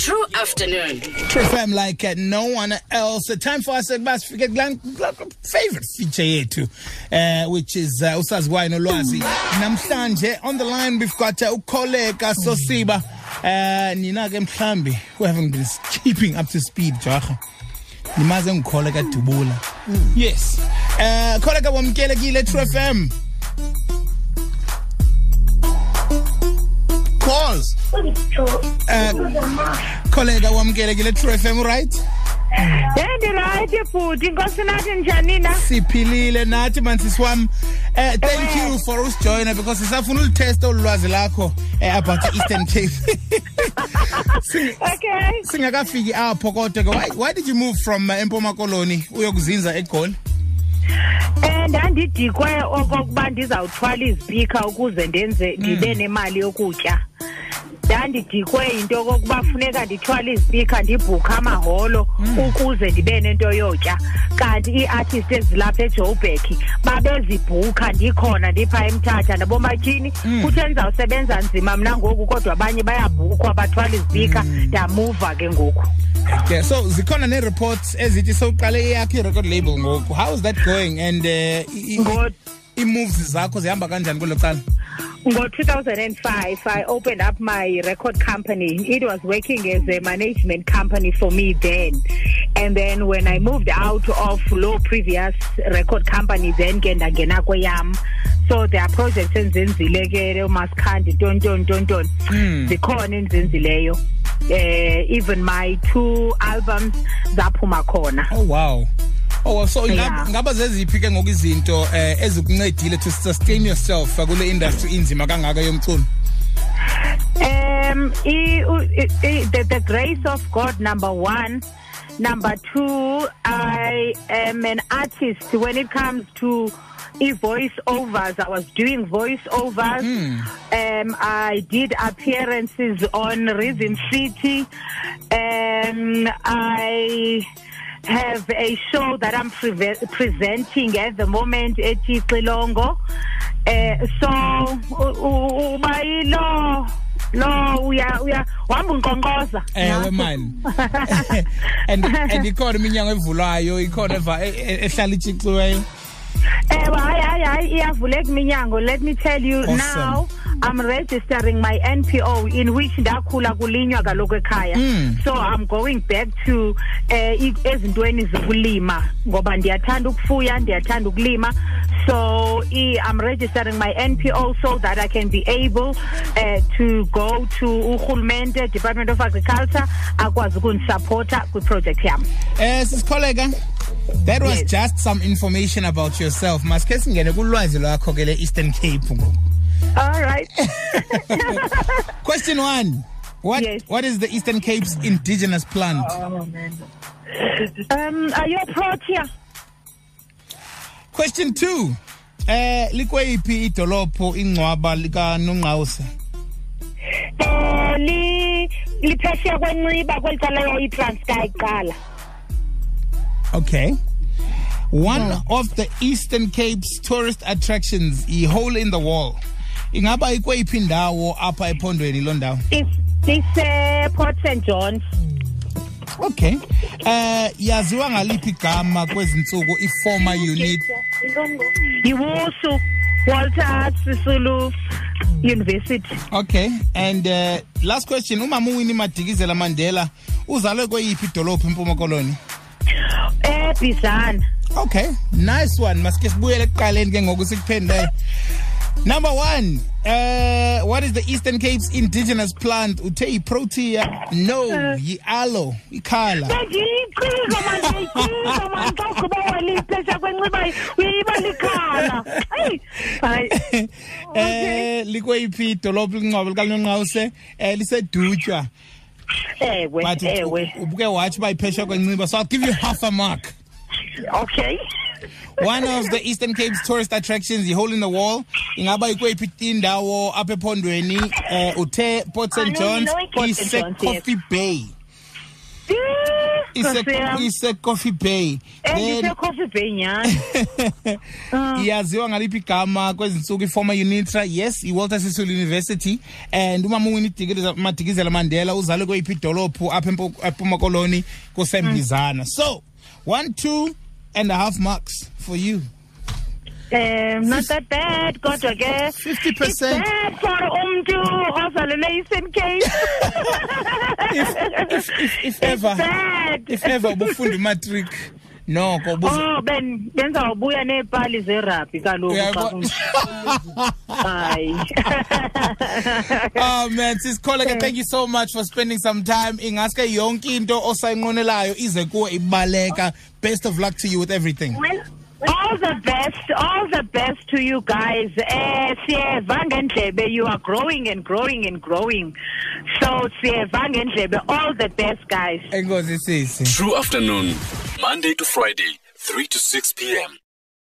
Tru afternoon. Tru FM like uh, no one else. Uh, time for us ukuba sifike kula favorite feature yethu uh, which is uh, usaziwayo nolwazi. Namhlanje on the line we've got uh, ukholeka Sosiba. Uh nina ke mhlambi who haven't been keeping up to speed jaha. Nimaze ngikholeka Dubula. Yes. Uh kholeka wamkelekile Tru FM. Calls. Uh, kholeka wamkelekile True FM right? Ndirayithi futhi inkosi nathi njani na? siphilile nathi mansisi wam uh, thank you for usijoyina because sisafuna ulitesta ulwazi lakho uh, about i-eastern cape Sing- Okay. singakafiki apho kodwa ke why, why did you move from uh, empuma koloni uyokuzinza egoli Eh ndandidikwe okokuba ndizawuthwala izipika ukuze ndenze ndibe nemali yokutya. Ndandidikwe into yokokuba funeka ndithwale izipika ndibhukhe amaholo ukuze ndibe nento yotya. Kanti ii-artist ezilapha eJoburg babezibhukha ndikhona ndipha emthatha. Nabomatshini kuthe ndizawusebenza nzima mna ngoku kodwa abanye bayabhukhwa bathwala izipika ndamuva ke ngoku. yeah so zikhona nee-reports ezithi sowuqale eyakho i-record label ngoku. How is that going? And uh, i- i- Ngo- ii-moves zakho zihamba kanjani kwelo cala? Ngo-2005, I opened up my record company. It was working as a management company for me then. And then when I moved out of low previous record company, then ke ndangena kweyam. So there are projects enzenzile ke uMaskandi tonton tonton. Zikhona enzenzileyo. Eh even my two albums zaphuma khona. oh wow Oh so Yeah. ngaba zeziphi ke ngoku izinto eh ezikuncedile to sustain yourself uh, kule industry inzima kangaka yomculo Um, i, i, i, the, the grace of God, number one. Number two, I am an artist when it comes to e voiceovers. I was doing voiceovers. Um, I did appearances on Rhythm City. Um, I have a show that I'm preve- presenting at the moment at Xilongo. Uh, so u- u- uba ilo lo uya uya wahamba unqonqoza ewe mani and and ikhona iminyango evulwayo ikhona eva ehlala itshixiweyo ewe hayi hayi hayi iyavuleka iminyango let me tell you Awesome. now I'm registering my NPO in which ndakhula kulinywa kaloku ekhaya. Mm. so I'm going back to eh i- ezintweni zokulima ngoba ndiyathanda ukufuya ndiyathanda ukulima. So i, I'm registering my NPO so that I can be able uh, to go to urhulumente Department of Agriculture akwazi ukunisupporta kwiproject yam. Eh sisikholeka that was Yes. just some information about yourself. Masikhe singene kulwazi lwakho ke le-eastern cape ngoku all right. Question one. What, Yes. what is the eastern cape's indigenous plant? Um are you a protea? Question two. Eh likweyiphi idolopho ingcwaba likanongqawuse Eh li liphesheya kwenciba kwelicala yayiTranskei kuqala. Okay. One of the Eastern Cape's tourist attractions, i-hole in the wall. Ingaba ikweyiphi indawo apha ephondweni lo ndawo? Is this uh, Port St John's? Okay. Eh yaziwa ngaliphi igama kwezinsuku i-former unit Yiwusu Walter Sisulu University. Okay. And uh, last question, umama uWinnie Madikizela Mandela uzalwe kweyiphi idolophu Koloni? Okay, nice one. Masike sibuyele ekuqaleni ke ngoku sikuphendele. Number one, uh, what is the Eastern Cape's indigenous plant? Uthe i-protea? No, yi-aloe, ikhala. Bendiyicinga manje icinga manje xa ugqiba waliphesheya kwenciba uyiba likhala. Hayi. Hayi. Eh likweyiphi idolophu lincwaba likanonqawuse eh lisedutywa Ewe, but ewe. ubuke watch uba iphesha kwenciba so I'll give you half a mark Okay. one of the Eastern Cape's tourist attractions yi-hole in the wall ingaba ikweyiphi indawo apha ephondweni eh uthe Port St John's know Port St. John's, ise-Coffee Bay Eh, ise Nkosi yam. Coffee Bay. Endisecoffee bay nyhani iyaziwa ngaliphi igama kwezinsuku iformer unitra. Yes iwalter sisulu university. And umama uwini madikizela mandela uzalwe kweyiphi idolophu apha empu- ephuma koloni kusembizana. So one two and a half marks for you um not that bad kodwa ke 50%. It's bad for umntu eastern cape if, if, if, if ever if ever ubufunda imatric noko Oh ben benzawubuya neepali zerabhi kaloku xa Uyabo- kunje. hayi Oh man, sisikhole thank you so much for spending some time. Ingaske yonke into osayinqonelayo ize kuwe ibaleka. Best of luck to you with everything. All the best all the best to you guys eh siyeva ngendlebe you are growing and growing and growing so siyeva ngendlebe all the best guys Enkosi sisi. Tru afternoon, Monday to Friday, 3 to 6 p.m.